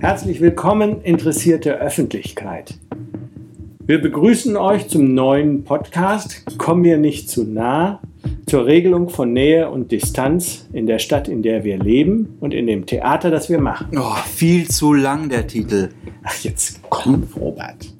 Herzlich willkommen, interessierte Öffentlichkeit. Wir begrüßen euch zum neuen Podcast Komm mir nicht zu nah zur Regelung von Nähe und Distanz in der Stadt, in der wir leben und in dem Theater, das wir machen. Oh, viel zu lang der Titel. Ach, jetzt komm, Robert.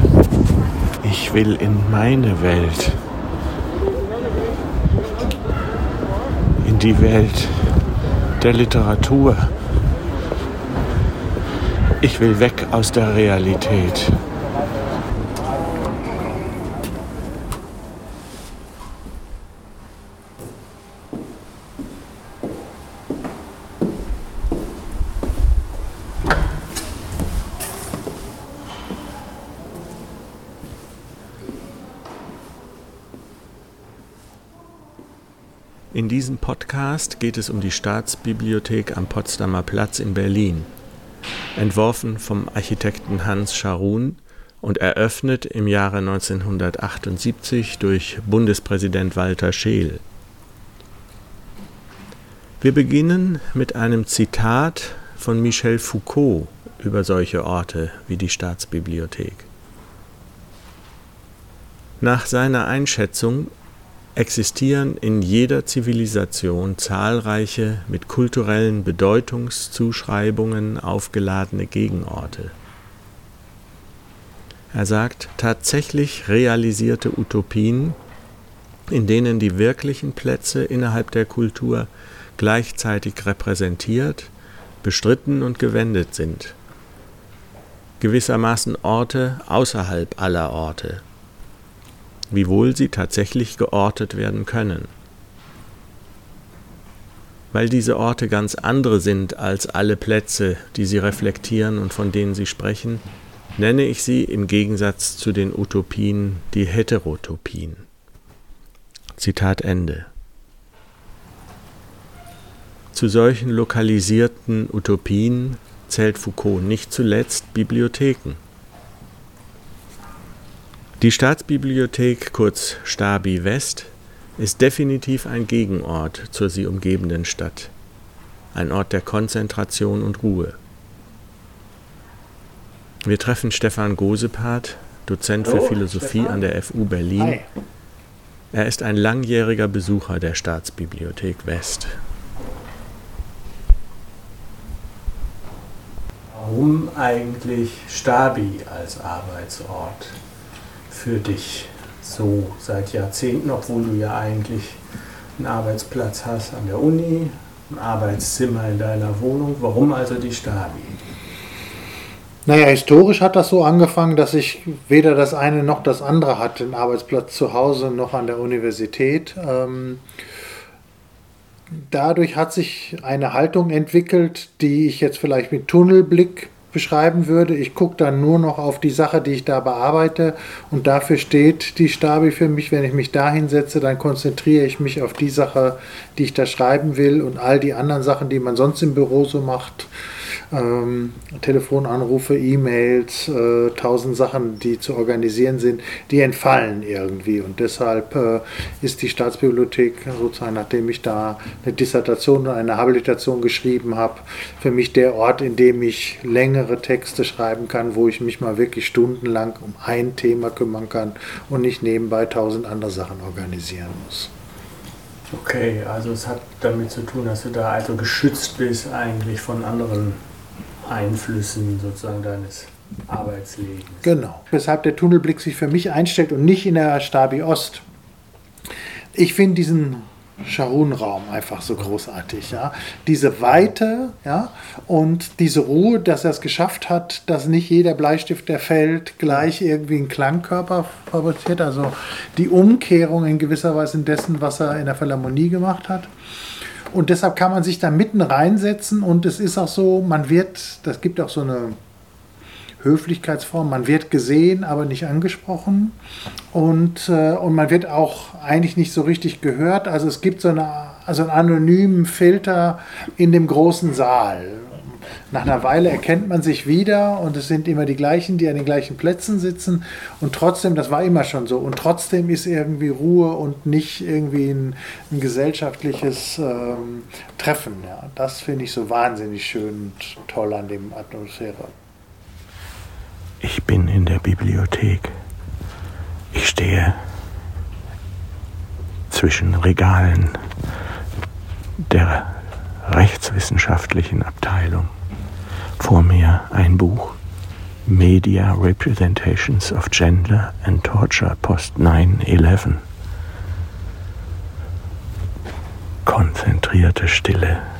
in meine Welt. In die Welt der Literatur. Ich will weg aus der Realität. In diesem Podcast geht es um die Staatsbibliothek am Potsdamer Platz in Berlin, entworfen vom Architekten Hans Scharun und eröffnet im Jahre 1978 durch Bundespräsident Walter Scheel. Wir beginnen mit einem Zitat von Michel Foucault über solche Orte wie die Staatsbibliothek. Nach seiner Einschätzung existieren in jeder Zivilisation zahlreiche mit kulturellen Bedeutungszuschreibungen aufgeladene Gegenorte. Er sagt, tatsächlich realisierte Utopien, in denen die wirklichen Plätze innerhalb der Kultur gleichzeitig repräsentiert, bestritten und gewendet sind. Gewissermaßen Orte außerhalb aller Orte, wiewohl sie tatsächlich geortet werden können. Weil diese Orte ganz andere sind als alle Plätze, die sie reflektieren und von denen sie sprechen, nenne ich sie im Gegensatz zu den Utopien die Heterotopien. Zitat Ende. Zu solchen lokalisierten Utopien zählt Foucault nicht zuletzt Bibliotheken. Die Staatsbibliothek, kurz Stabi West, ist definitiv ein Gegenort zur sie umgebenden Stadt, ein Ort der Konzentration und Ruhe. Wir treffen Stefan Gosepart, Dozent für Philosophie an der FU Berlin. Er ist ein langjähriger Besucher der Staatsbibliothek West. Warum eigentlich Stabi als Arbeitsort? Für dich so seit Jahrzehnten, obwohl du ja eigentlich einen Arbeitsplatz hast an der Uni, ein Arbeitszimmer in deiner Wohnung. Warum also die Stabi? Naja, historisch hat das so angefangen, dass ich weder das eine noch das andere hatte, einen Arbeitsplatz zu Hause noch an der Universität. Ähm, dadurch hat sich eine Haltung entwickelt, die ich jetzt vielleicht mit Tunnelblick beschreiben würde. Ich gucke dann nur noch auf die Sache, die ich da bearbeite und dafür steht die Stabi für mich. Wenn ich mich da hinsetze, dann konzentriere ich mich auf die Sache, die ich da schreiben will und all die anderen Sachen, die man sonst im Büro so macht, ähm, Telefonanrufe, E-Mails, äh, tausend Sachen, die zu organisieren sind, die entfallen irgendwie. Und deshalb äh, ist die Staatsbibliothek sozusagen, nachdem ich da eine Dissertation und eine Habilitation geschrieben habe, für mich der Ort, in dem ich längere Texte schreiben kann, wo ich mich mal wirklich stundenlang um ein Thema kümmern kann und nicht nebenbei tausend andere Sachen organisieren muss. Okay, also es hat damit zu tun, dass du da also geschützt bist eigentlich von anderen Einflüssen sozusagen deines Arbeitslebens. Genau. Weshalb der Tunnelblick sich für mich einstellt und nicht in der Stabi Ost. Ich finde diesen Scharun-Raum einfach so großartig. Ja? Diese Weite ja? und diese Ruhe, dass er es geschafft hat, dass nicht jeder Bleistift, der fällt, gleich irgendwie einen Klangkörper fabriziert. Also die Umkehrung in gewisser Weise dessen, was er in der Philharmonie gemacht hat. Und deshalb kann man sich da mitten reinsetzen und es ist auch so, man wird, das gibt auch so eine Höflichkeitsform, man wird gesehen, aber nicht angesprochen und, äh, und man wird auch eigentlich nicht so richtig gehört. Also es gibt so eine, also einen anonymen Filter in dem großen Saal. Nach einer Weile erkennt man sich wieder und es sind immer die gleichen, die an den gleichen Plätzen sitzen. Und trotzdem, das war immer schon so, und trotzdem ist irgendwie Ruhe und nicht irgendwie ein, ein gesellschaftliches ähm, Treffen. Ja. Das finde ich so wahnsinnig schön und toll an dem Atmosphäre. Ich bin in der Bibliothek. Ich stehe zwischen Regalen der rechtswissenschaftlichen Abteilung. Vor mir ein Buch Media Representations of Gender and Torture Post 9-11. Konzentrierte Stille.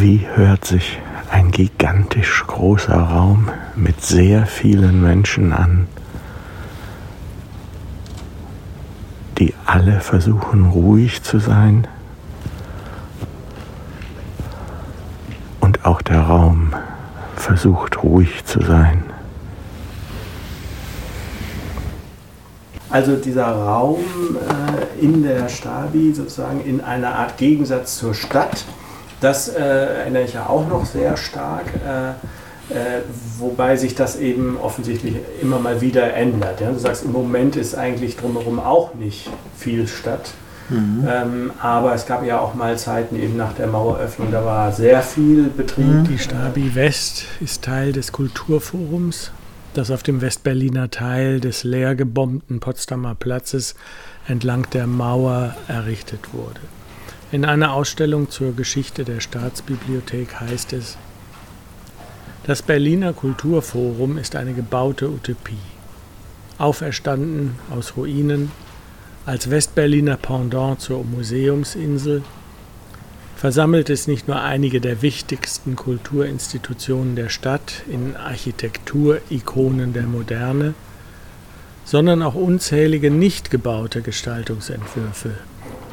Wie hört sich ein gigantisch großer Raum mit sehr vielen Menschen an? die alle versuchen ruhig zu sein und auch der Raum versucht ruhig zu sein. Also dieser Raum äh, in der Stabi sozusagen in einer Art Gegensatz zur Stadt, das äh, erinnere ich ja auch noch sehr stark. Äh, äh, wobei sich das eben offensichtlich immer mal wieder ändert. Ja? Du sagst, im Moment ist eigentlich drumherum auch nicht viel statt. Mhm. Ähm, aber es gab ja auch mal Zeiten eben nach der Maueröffnung, da war sehr viel Betrieb. Mhm. Die Stabi West ist Teil des Kulturforums, das auf dem Westberliner Teil des leer gebombten Potsdamer Platzes entlang der Mauer errichtet wurde. In einer Ausstellung zur Geschichte der Staatsbibliothek heißt es, das Berliner Kulturforum ist eine gebaute Utopie. Auferstanden aus Ruinen, als Westberliner Pendant zur Museumsinsel, versammelt es nicht nur einige der wichtigsten Kulturinstitutionen der Stadt in Architekturikonen der Moderne, sondern auch unzählige nicht gebaute Gestaltungsentwürfe,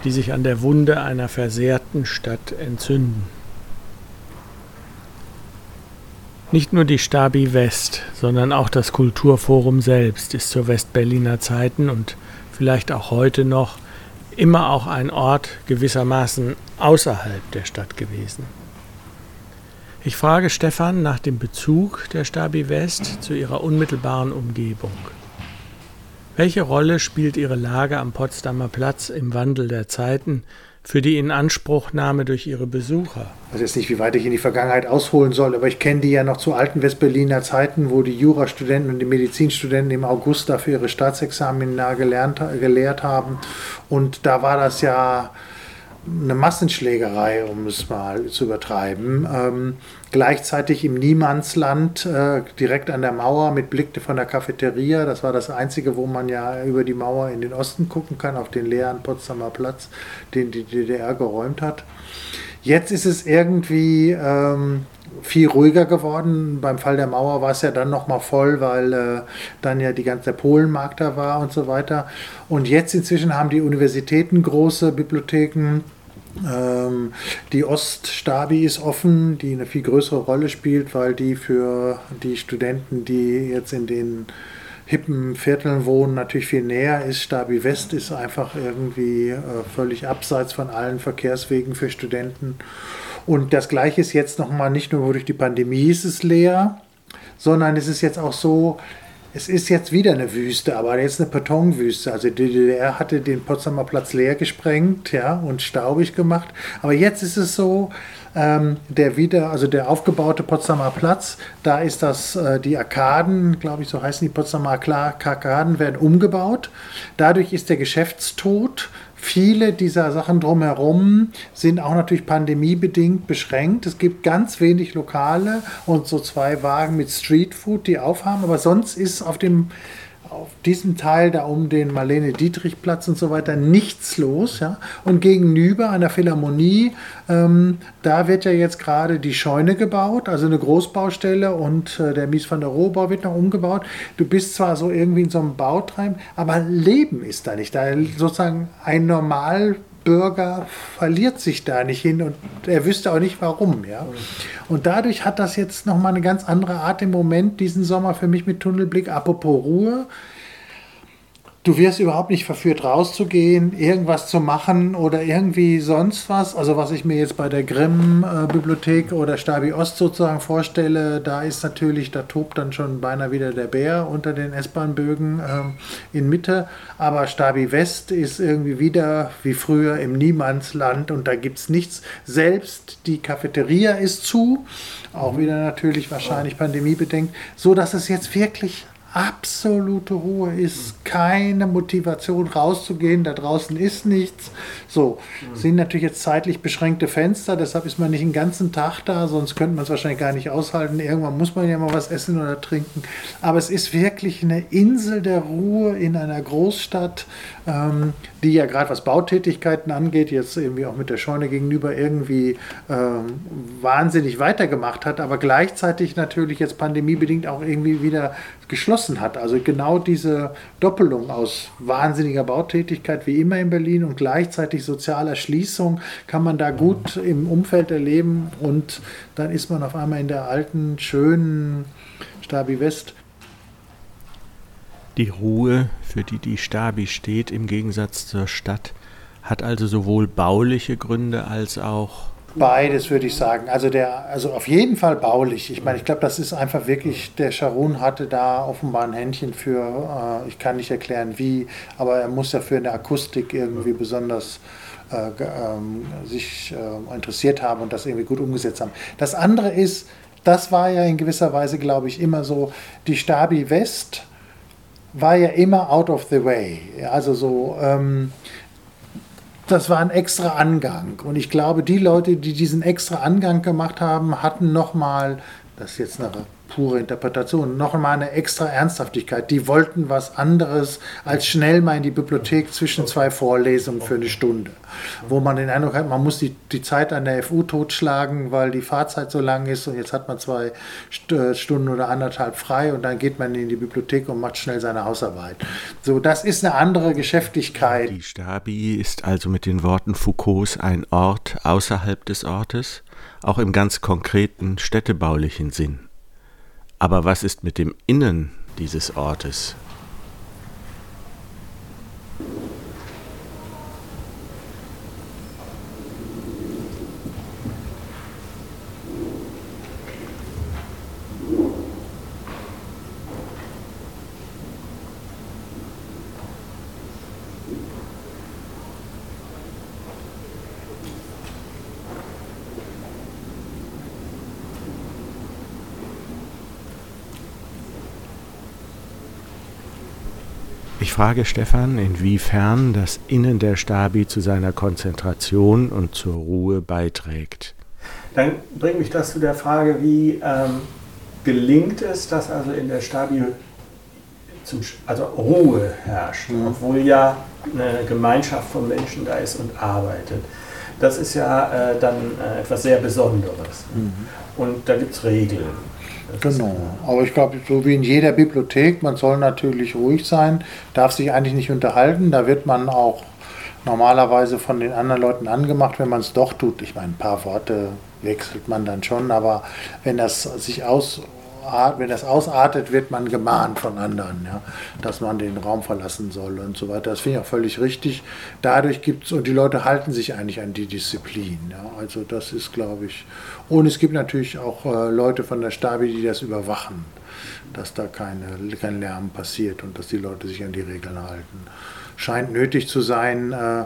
die sich an der Wunde einer versehrten Stadt entzünden. Nicht nur die Stabi West, sondern auch das Kulturforum selbst ist zu Westberliner Zeiten und vielleicht auch heute noch immer auch ein Ort gewissermaßen außerhalb der Stadt gewesen. Ich frage Stefan nach dem Bezug der Stabi West zu ihrer unmittelbaren Umgebung. Welche Rolle spielt ihre Lage am Potsdamer Platz im Wandel der Zeiten für die Inanspruchnahme durch ihre Besucher. Ich weiß jetzt nicht, wie weit ich in die Vergangenheit ausholen soll, aber ich kenne die ja noch zu alten Westberliner Zeiten, wo die Jurastudenten und die Medizinstudenten im August dafür ihre Staatsexamina gelernt, gelehrt haben. Und da war das ja eine Massenschlägerei, um es mal zu übertreiben. Ähm, gleichzeitig im Niemandsland, äh, direkt an der Mauer mit Blick von der Cafeteria. Das war das Einzige, wo man ja über die Mauer in den Osten gucken kann, auf den leeren Potsdamer Platz, den die DDR geräumt hat. Jetzt ist es irgendwie ähm, viel ruhiger geworden. Beim Fall der Mauer war es ja dann nochmal voll, weil äh, dann ja die ganze Polenmarkt da war und so weiter. Und jetzt inzwischen haben die Universitäten große Bibliotheken. Ähm, die Oststabi ist offen, die eine viel größere Rolle spielt, weil die für die Studenten, die jetzt in den hippen Vierteln wohnen, natürlich viel näher ist. Stabi West ist einfach irgendwie äh, völlig abseits von allen Verkehrswegen für Studenten. Und das Gleiche ist jetzt nochmal nicht nur durch die Pandemie ist es leer, sondern es ist jetzt auch so, es ist jetzt wieder eine Wüste, aber jetzt eine Betonwüste. Also die DDR hatte den Potsdamer Platz leer gesprengt ja, und staubig gemacht. Aber jetzt ist es so, ähm, der wieder, also der aufgebaute Potsdamer Platz, da ist das, äh, die Arkaden, glaube ich, so heißen die Potsdamer Arkaden, werden umgebaut. Dadurch ist der Geschäftstod Viele dieser Sachen drumherum sind auch natürlich pandemiebedingt beschränkt. Es gibt ganz wenig Lokale und so zwei Wagen mit Streetfood, die aufhaben, aber sonst ist auf dem auf diesem Teil da um den Marlene-Dietrich-Platz und so weiter nichts los. Ja? Und gegenüber einer Philharmonie, ähm, da wird ja jetzt gerade die Scheune gebaut, also eine Großbaustelle und äh, der Mies van der Rohbau wird noch umgebaut. Du bist zwar so irgendwie in so einem Bautreiben, aber Leben ist da nicht. Da sozusagen ein normal Bürger verliert sich da nicht hin und er wüsste auch nicht warum. Ja? Und dadurch hat das jetzt nochmal eine ganz andere Art im Moment, diesen Sommer für mich mit Tunnelblick. Apropos Ruhe, du wirst überhaupt nicht verführt, rauszugehen, irgendwas zu machen oder irgendwie sonst was. Also was ich mir jetzt bei der Grimm-Bibliothek oder Stabi Ost sozusagen vorstelle, da ist natürlich, da tobt dann schon beinahe wieder der Bär unter den S-Bahn-Bögen ähm, in Mitte. Aber Stabi West ist irgendwie wieder wie früher im Niemandsland und da gibt es nichts. Selbst die Cafeteria ist zu, auch wieder natürlich wahrscheinlich pandemiebedingt, so dass es jetzt wirklich absolute Ruhe ist, keine Motivation rauszugehen, da draußen ist nichts. So, sind natürlich jetzt zeitlich beschränkte Fenster, deshalb ist man nicht den ganzen Tag da, sonst könnte man es wahrscheinlich gar nicht aushalten. Irgendwann muss man ja mal was essen oder trinken. Aber es ist wirklich eine Insel der Ruhe in einer Großstadt, ähm, die ja gerade was Bautätigkeiten angeht, jetzt irgendwie auch mit der Scheune gegenüber irgendwie ähm, wahnsinnig weitergemacht hat, aber gleichzeitig natürlich jetzt pandemiebedingt auch irgendwie wieder geschlossen hat. Also genau diese Doppelung aus wahnsinniger Bautätigkeit wie immer in Berlin und gleichzeitig sozialer Schließung kann man da gut im Umfeld erleben und dann ist man auf einmal in der alten, schönen Stabi West. Die Ruhe, für die die Stabi steht, im Gegensatz zur Stadt, hat also sowohl bauliche Gründe als auch Beides würde ich sagen. Also der, also auf jeden Fall baulich. Ich meine, ich glaube, das ist einfach wirklich, der Sharon hatte da offenbar ein Händchen für, äh, ich kann nicht erklären wie, aber er muss ja für eine Akustik irgendwie besonders äh, ähm, sich äh, interessiert haben und das irgendwie gut umgesetzt haben. Das andere ist, das war ja in gewisser Weise, glaube ich, immer so, die Stabi West war ja immer out of the way. Also so, ähm, das war ein extra Angang. Und ich glaube, die Leute, die diesen extra Angang gemacht haben, hatten nochmal, das ist jetzt eine pure Interpretation, noch einmal eine extra Ernsthaftigkeit. Die wollten was anderes als schnell mal in die Bibliothek zwischen zwei Vorlesungen für eine Stunde, wo man den Eindruck hat, man muss die, die Zeit an der FU totschlagen, weil die Fahrzeit so lang ist und jetzt hat man zwei äh, Stunden oder anderthalb frei und dann geht man in die Bibliothek und macht schnell seine Hausarbeit. So, das ist eine andere Geschäftigkeit. Die Stabi ist also mit den Worten Foucaults ein Ort außerhalb des Ortes, auch im ganz konkreten städtebaulichen Sinn. Aber was ist mit dem Innen dieses Ortes? Frage Stefan, inwiefern das Innen der Stabi zu seiner Konzentration und zur Ruhe beiträgt. Dann bringt mich das zu der Frage, wie ähm, gelingt es, dass also in der Stabi zum, also Ruhe herrscht, mhm. obwohl ja eine Gemeinschaft von Menschen da ist und arbeitet. Das ist ja äh, dann äh, etwas sehr Besonderes. Mhm. Und da gibt es Regeln. Das genau, aber ich glaube, so wie in jeder Bibliothek, man soll natürlich ruhig sein, darf sich eigentlich nicht unterhalten. Da wird man auch normalerweise von den anderen Leuten angemacht, wenn man es doch tut. Ich meine, ein paar Worte wechselt man dann schon, aber wenn das sich aus wenn das ausartet, wird man gemahnt von anderen, ja, dass man den Raum verlassen soll und so weiter. Das finde ich auch völlig richtig. Dadurch gibt es, und die Leute halten sich eigentlich an die Disziplin. Ja. Also das ist, glaube ich, und es gibt natürlich auch äh, Leute von der Stabi, die das überwachen, dass da keine, kein Lärm passiert und dass die Leute sich an die Regeln halten. Scheint nötig zu sein. Äh,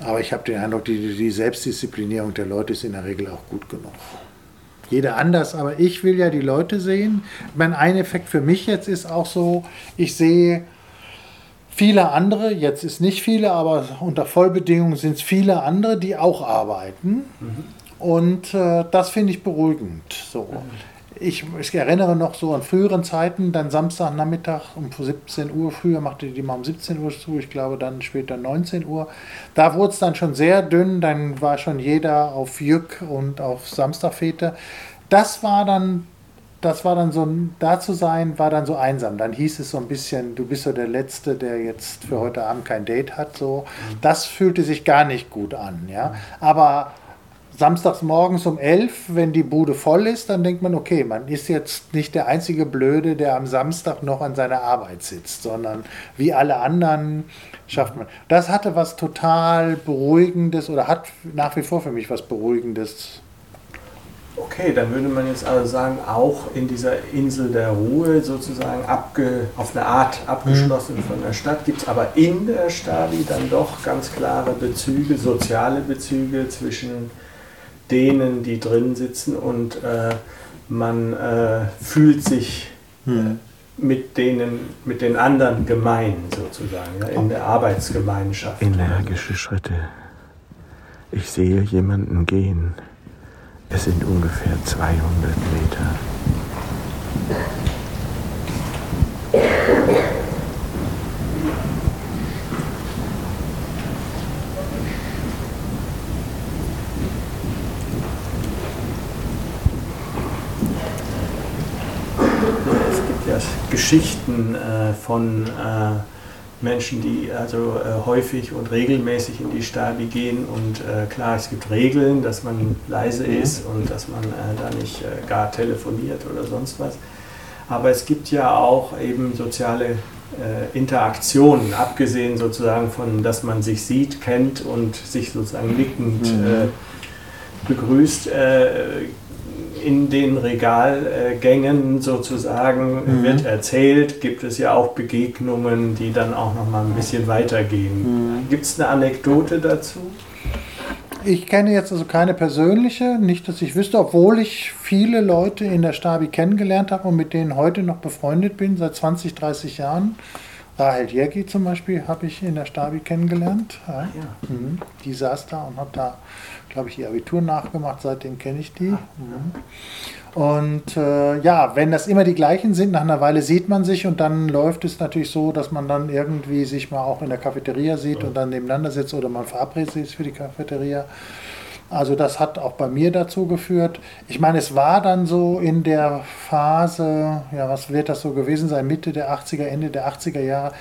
aber ich habe den Eindruck, die, die Selbstdisziplinierung der Leute ist in der Regel auch gut genug jeder anders, aber ich will ja die Leute sehen. Mein ein Effekt für mich jetzt ist auch so, ich sehe viele andere, jetzt ist nicht viele, aber unter Vollbedingungen sind es viele andere, die auch arbeiten. Mhm. Und äh, das finde ich beruhigend. So. Mhm ich, ich, erinnere noch so an früheren Zeiten, dann Samstagnachmittag um 17 Uhr, früher machte die mal um 17 Uhr zu, ich glaube dann später 19 Uhr. Da wurde es dann schon sehr dünn, dann war schon jeder auf Jück und auf Samstagfete. Das war dann, das war dann so, da zu sein, war dann so einsam. Dann hieß es so ein bisschen, du bist so der Letzte, der jetzt für heute Abend kein Date hat. So. Das fühlte sich gar nicht gut an. Ja? Aber samstags morgens um 11, wenn die Bude voll ist, dann denkt man, okay, man ist jetzt nicht der einzige Blöde, der am Samstag noch an seiner Arbeit sitzt, sondern wie alle anderen schafft man. Das hatte was total Beruhigendes oder hat nach wie vor für mich was Beruhigendes. Okay, dann würde man jetzt also sagen, auch in dieser Insel der Ruhe sozusagen abge, auf eine Art abgeschlossen mhm. von der Stadt, gibt es aber in der Stabi dann doch ganz klare Bezüge, soziale Bezüge zwischen denen, die drin sitzen und äh, man äh, fühlt sich hm. mit denen, mit den anderen gemein sozusagen, ja, in der Arbeitsgemeinschaft. Energische Schritte. Ich sehe jemanden gehen. Es sind ungefähr 200 Meter. Geschichten äh, von äh, Menschen, die also äh, häufig und regelmäßig in die Stabi gehen. Und äh, klar, es gibt Regeln, dass man leise mhm. ist und dass man äh, da nicht äh, gar telefoniert oder sonst was. Aber es gibt ja auch eben soziale Interaktionen, abgesehen sozusagen von, dass man sich sieht, kennt und sich sozusagen nickend mhm. begrüßt in den Regalgängen sozusagen mhm. wird erzählt, gibt es ja auch Begegnungen, die dann auch noch mal ein bisschen weitergehen. Mhm. Gibt es eine Anekdote dazu? Ich kenne jetzt also keine persönliche, nicht, dass ich wüsste, obwohl ich viele Leute in der Stabi kennengelernt habe und mit denen heute noch befreundet bin, seit 20, 30 Jahren. Rahel Jergi zum Beispiel habe ich in der Stabi kennengelernt. Ja. Mhm. Die saß da und hat da glaube ich, ihr Abitur nachgemacht, seitdem kenne ich die. Mhm. Und äh, ja, wenn das immer die gleichen sind, nach einer Weile sieht man sich und dann läuft es natürlich so, dass man dann irgendwie sich mal auch in der Cafeteria sieht und dann nebeneinander sitzt oder man verabredet sich für die Cafeteria. Also das hat auch bei mir dazu geführt. Ich meine, es war dann so in der Phase, ja, was wird das so gewesen sein, Mitte der 80er, Ende der 80er Jahre.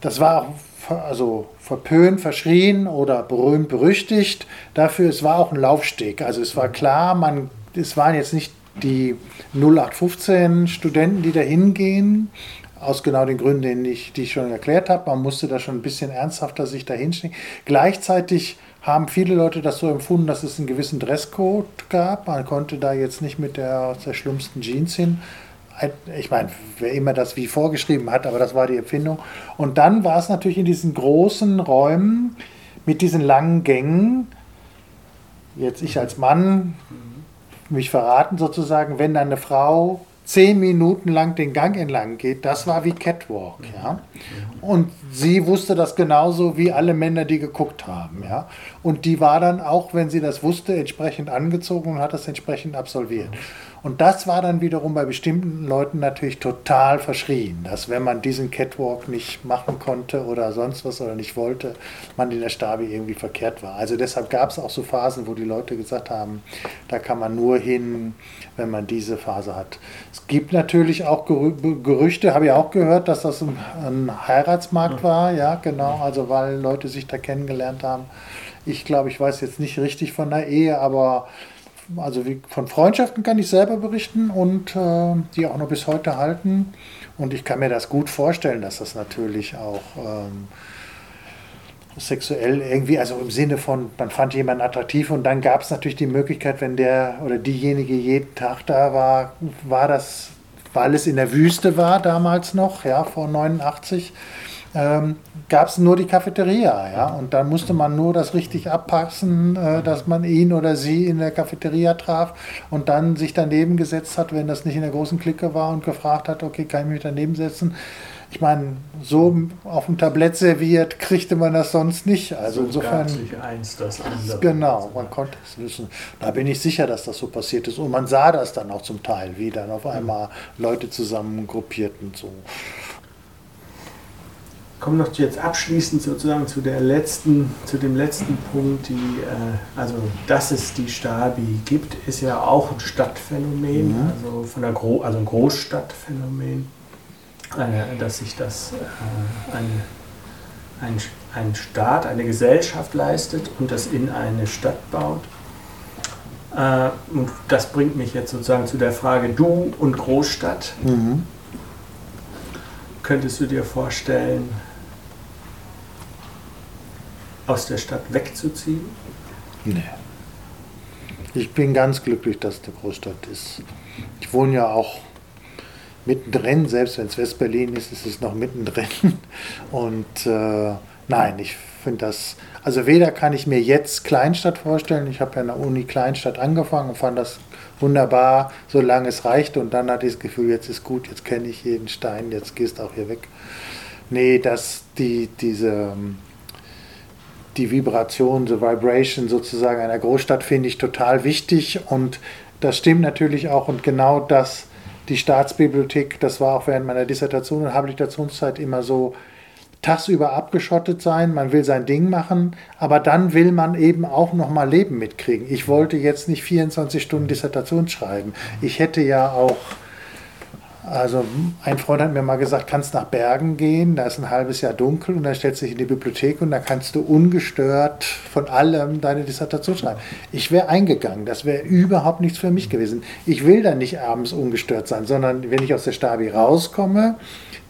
Das war auch also verpönt, verschrien oder berühmt, berüchtigt. Dafür, es war auch ein Laufsteg. Also es war klar, man, es waren jetzt nicht die 0815 Studenten, die da hingehen, aus genau den Gründen, die ich, die ich schon erklärt habe. Man musste da schon ein bisschen ernsthafter sich da hinstellen. Gleichzeitig haben viele Leute das so empfunden, dass es einen gewissen Dresscode gab. Man konnte da jetzt nicht mit der, der schlimmsten Jeans hin ich meine, wer immer das wie vorgeschrieben hat, aber das war die Empfindung. Und dann war es natürlich in diesen großen Räumen mit diesen langen Gängen, jetzt ich als Mann mich verraten sozusagen, wenn eine Frau zehn Minuten lang den Gang entlang geht, das war wie Catwalk, ja. Und sie wusste das genauso wie alle Männer, die geguckt haben, ja. Und die war dann auch, wenn sie das wusste, entsprechend angezogen und hat das entsprechend absolviert. Und das war dann wiederum bei bestimmten Leuten natürlich total verschrien, dass wenn man diesen Catwalk nicht machen konnte oder sonst was oder nicht wollte, man in der Stabi irgendwie verkehrt war. Also deshalb gab es auch so Phasen, wo die Leute gesagt haben, da kann man nur hin, wenn man diese Phase hat. Es gibt natürlich auch Gerüchte, habe ich auch gehört, dass das ein Heiratsmarkt war, ja genau, also weil Leute sich da kennengelernt haben. Ich glaube, ich weiß jetzt nicht richtig von der Ehe, aber also wie, von Freundschaften kann ich selber berichten und äh, die auch noch bis heute halten. Und ich kann mir das gut vorstellen, dass das natürlich auch ähm, sexuell irgendwie, also im Sinne von, man fand jemanden attraktiv und dann gab es natürlich die Möglichkeit, wenn der oder diejenige jeden Tag da war, war das, weil es in der Wüste war damals noch, ja, vor 89, ähm, gab es nur die Cafeteria. Ja? Und dann musste man nur das richtig abpassen, äh, dass man ihn oder sie in der Cafeteria traf und dann sich daneben gesetzt hat, wenn das nicht in der großen Clique war und gefragt hat, okay, kann ich mich daneben setzen? Ich meine, so auf dem Tablett serviert kriegte man das sonst nicht. Also so insofern. eins das andere. Genau, man konnte es wissen. Da bin ich sicher, dass das so passiert ist. Und man sah das dann auch zum Teil, wie dann auf einmal Leute zusammen gruppierten. So komme noch jetzt abschließend sozusagen zu der letzten, zu dem letzten Punkt, die, äh, also dass es die Stabi gibt, ist ja auch ein Stadtphänomen, mhm. also von der Gro also ein Großstadtphänomen, dass sich das äh, eine, ein, ein Staat, eine Gesellschaft leistet und das in eine Stadt baut. Äh, und das bringt mich jetzt sozusagen zu der Frage Du und Großstadt. Mhm. Könntest du dir vorstellen, aus der Stadt wegzuziehen? Nee. Ich bin ganz glücklich, dass es eine Großstadt ist. Ich wohne ja auch mittendrin, selbst wenn es West-Berlin ist, ist es noch mittendrin. Und äh, nein, ich finde das, also weder kann ich mir jetzt Kleinstadt vorstellen, ich habe ja in der Uni Kleinstadt angefangen und fand das wunderbar, solange es reichte und dann hatte ich das Gefühl, jetzt ist gut, jetzt kenne ich jeden Stein, jetzt gehst auch hier weg. Nee, dass die, diese die Vibration, the Vibration sozusagen einer Großstadt finde ich total wichtig und das stimmt natürlich auch und genau das, die Staatsbibliothek, das war auch während meiner Dissertation und Habilitationszeit immer so, tagsüber abgeschottet sein, man will sein Ding machen, aber dann will man eben auch noch mal Leben mitkriegen. Ich wollte jetzt nicht 24 Stunden Dissertation schreiben. Ich hätte ja auch also ein Freund hat mir mal gesagt, kannst nach Bergen gehen, da ist ein halbes Jahr dunkel und dann stellst du dich in die Bibliothek und da kannst du ungestört von allem deine Dissertation schreiben. Ich wäre eingegangen, das wäre überhaupt nichts für mich gewesen. Ich will dann nicht abends ungestört sein, sondern wenn ich aus der Stabi rauskomme,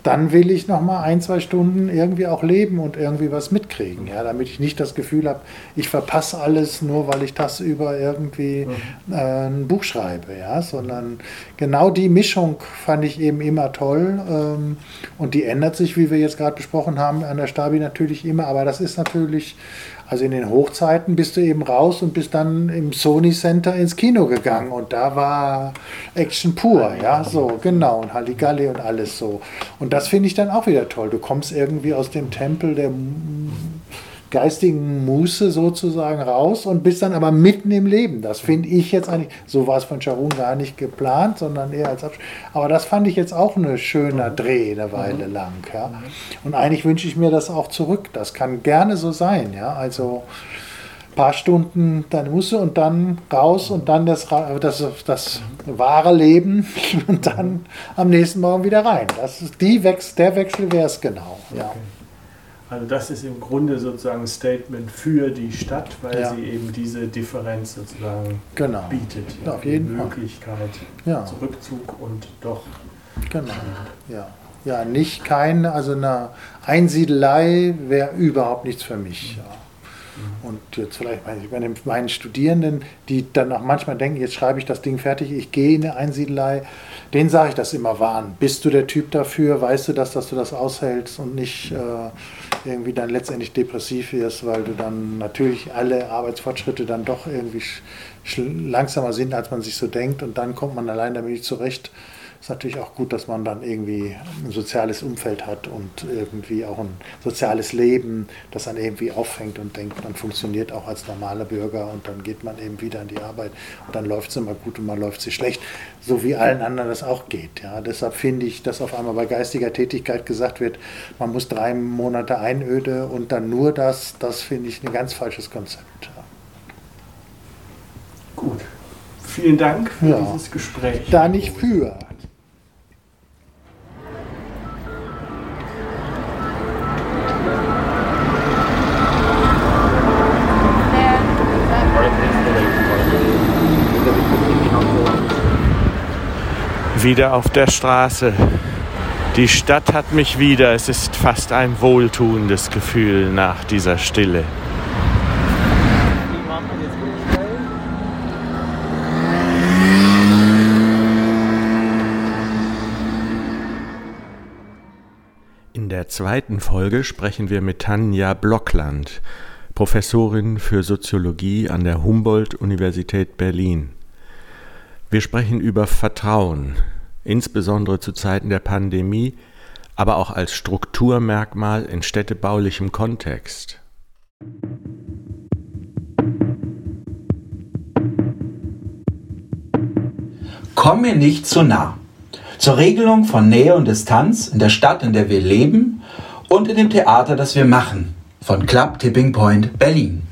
dann will ich noch mal ein, zwei Stunden irgendwie auch leben und irgendwie was mitkriegen, ja, damit ich nicht das Gefühl habe, ich verpasse alles nur, weil ich das über irgendwie mhm. äh, ein Buch schreibe, ja, sondern genau die Mischung fand ich eben immer toll ähm, und die ändert sich, wie wir jetzt gerade besprochen haben, an der Stabi natürlich immer, aber das ist natürlich also in den Hochzeiten bist du eben raus und bist dann im Sony Center ins Kino gegangen und da war Action pur, ja, so, genau, und Halligalli und alles so. Und das finde ich dann auch wieder toll. Du kommst irgendwie aus dem Tempel der geistigen Muße sozusagen raus und bist dann aber mitten im Leben. Das finde ich jetzt eigentlich, so war es von Charun gar nicht geplant, sondern eher als Abschluss. Aber das fand ich jetzt auch ein schöner Dreh eine Weile mhm. lang. Ja. Und eigentlich wünsche ich mir das auch zurück. Das kann gerne so sein. Ja. Also ein paar Stunden deine Muße und dann raus und dann das, das, das wahre Leben und dann am nächsten Morgen wieder rein. Das ist die Wechsel, der Wechsel wäre es genau. Ja. Okay. Also das ist im Grunde sozusagen ein Statement für die Stadt, weil ja. sie eben diese Differenz sozusagen genau. bietet. Ja, auf jeden die Möglichkeit ja. zu Rückzug und doch. Genau. Ja. ja, nicht kein, also eine Einsiedelei wäre überhaupt nichts für mich. Ja. Und jetzt vielleicht bei meinen Studierenden, die dann auch manchmal denken, jetzt schreibe ich das Ding fertig, ich gehe in eine Einsiedelei, denen sage ich das immer warn. Bist du der Typ dafür? Weißt du das, dass du das aushältst und nicht äh, irgendwie dann letztendlich depressiv wirst, weil du dann natürlich alle Arbeitsfortschritte dann doch irgendwie langsamer sind, als man sich so denkt und dann kommt man allein damit zurecht. Ist natürlich auch gut, dass man dann irgendwie ein soziales Umfeld hat und irgendwie auch ein soziales Leben, das dann irgendwie auffängt und denkt, man funktioniert auch als normaler Bürger und dann geht man eben wieder in die Arbeit und dann läuft es immer gut und man läuft sie schlecht, so wie allen anderen das auch geht. Ja. Deshalb finde ich, dass auf einmal bei geistiger Tätigkeit gesagt wird, man muss drei Monate Einöde und dann nur das, das finde ich ein ganz falsches Konzept. Ja. Gut. Vielen Dank für ja. dieses Gespräch. Da nicht für. Wieder auf der Straße. Die Stadt hat mich wieder. Es ist fast ein wohltuendes Gefühl nach dieser Stille. In der zweiten Folge sprechen wir mit Tanja Blockland, Professorin für Soziologie an der Humboldt-Universität Berlin. Wir sprechen über Vertrauen, insbesondere zu Zeiten der Pandemie, aber auch als Strukturmerkmal in städtebaulichem Kontext. Komm mir nicht zu nah. Zur Regelung von Nähe und Distanz in der Stadt, in der wir leben und in dem Theater, das wir machen. Von Club Tipping Point Berlin.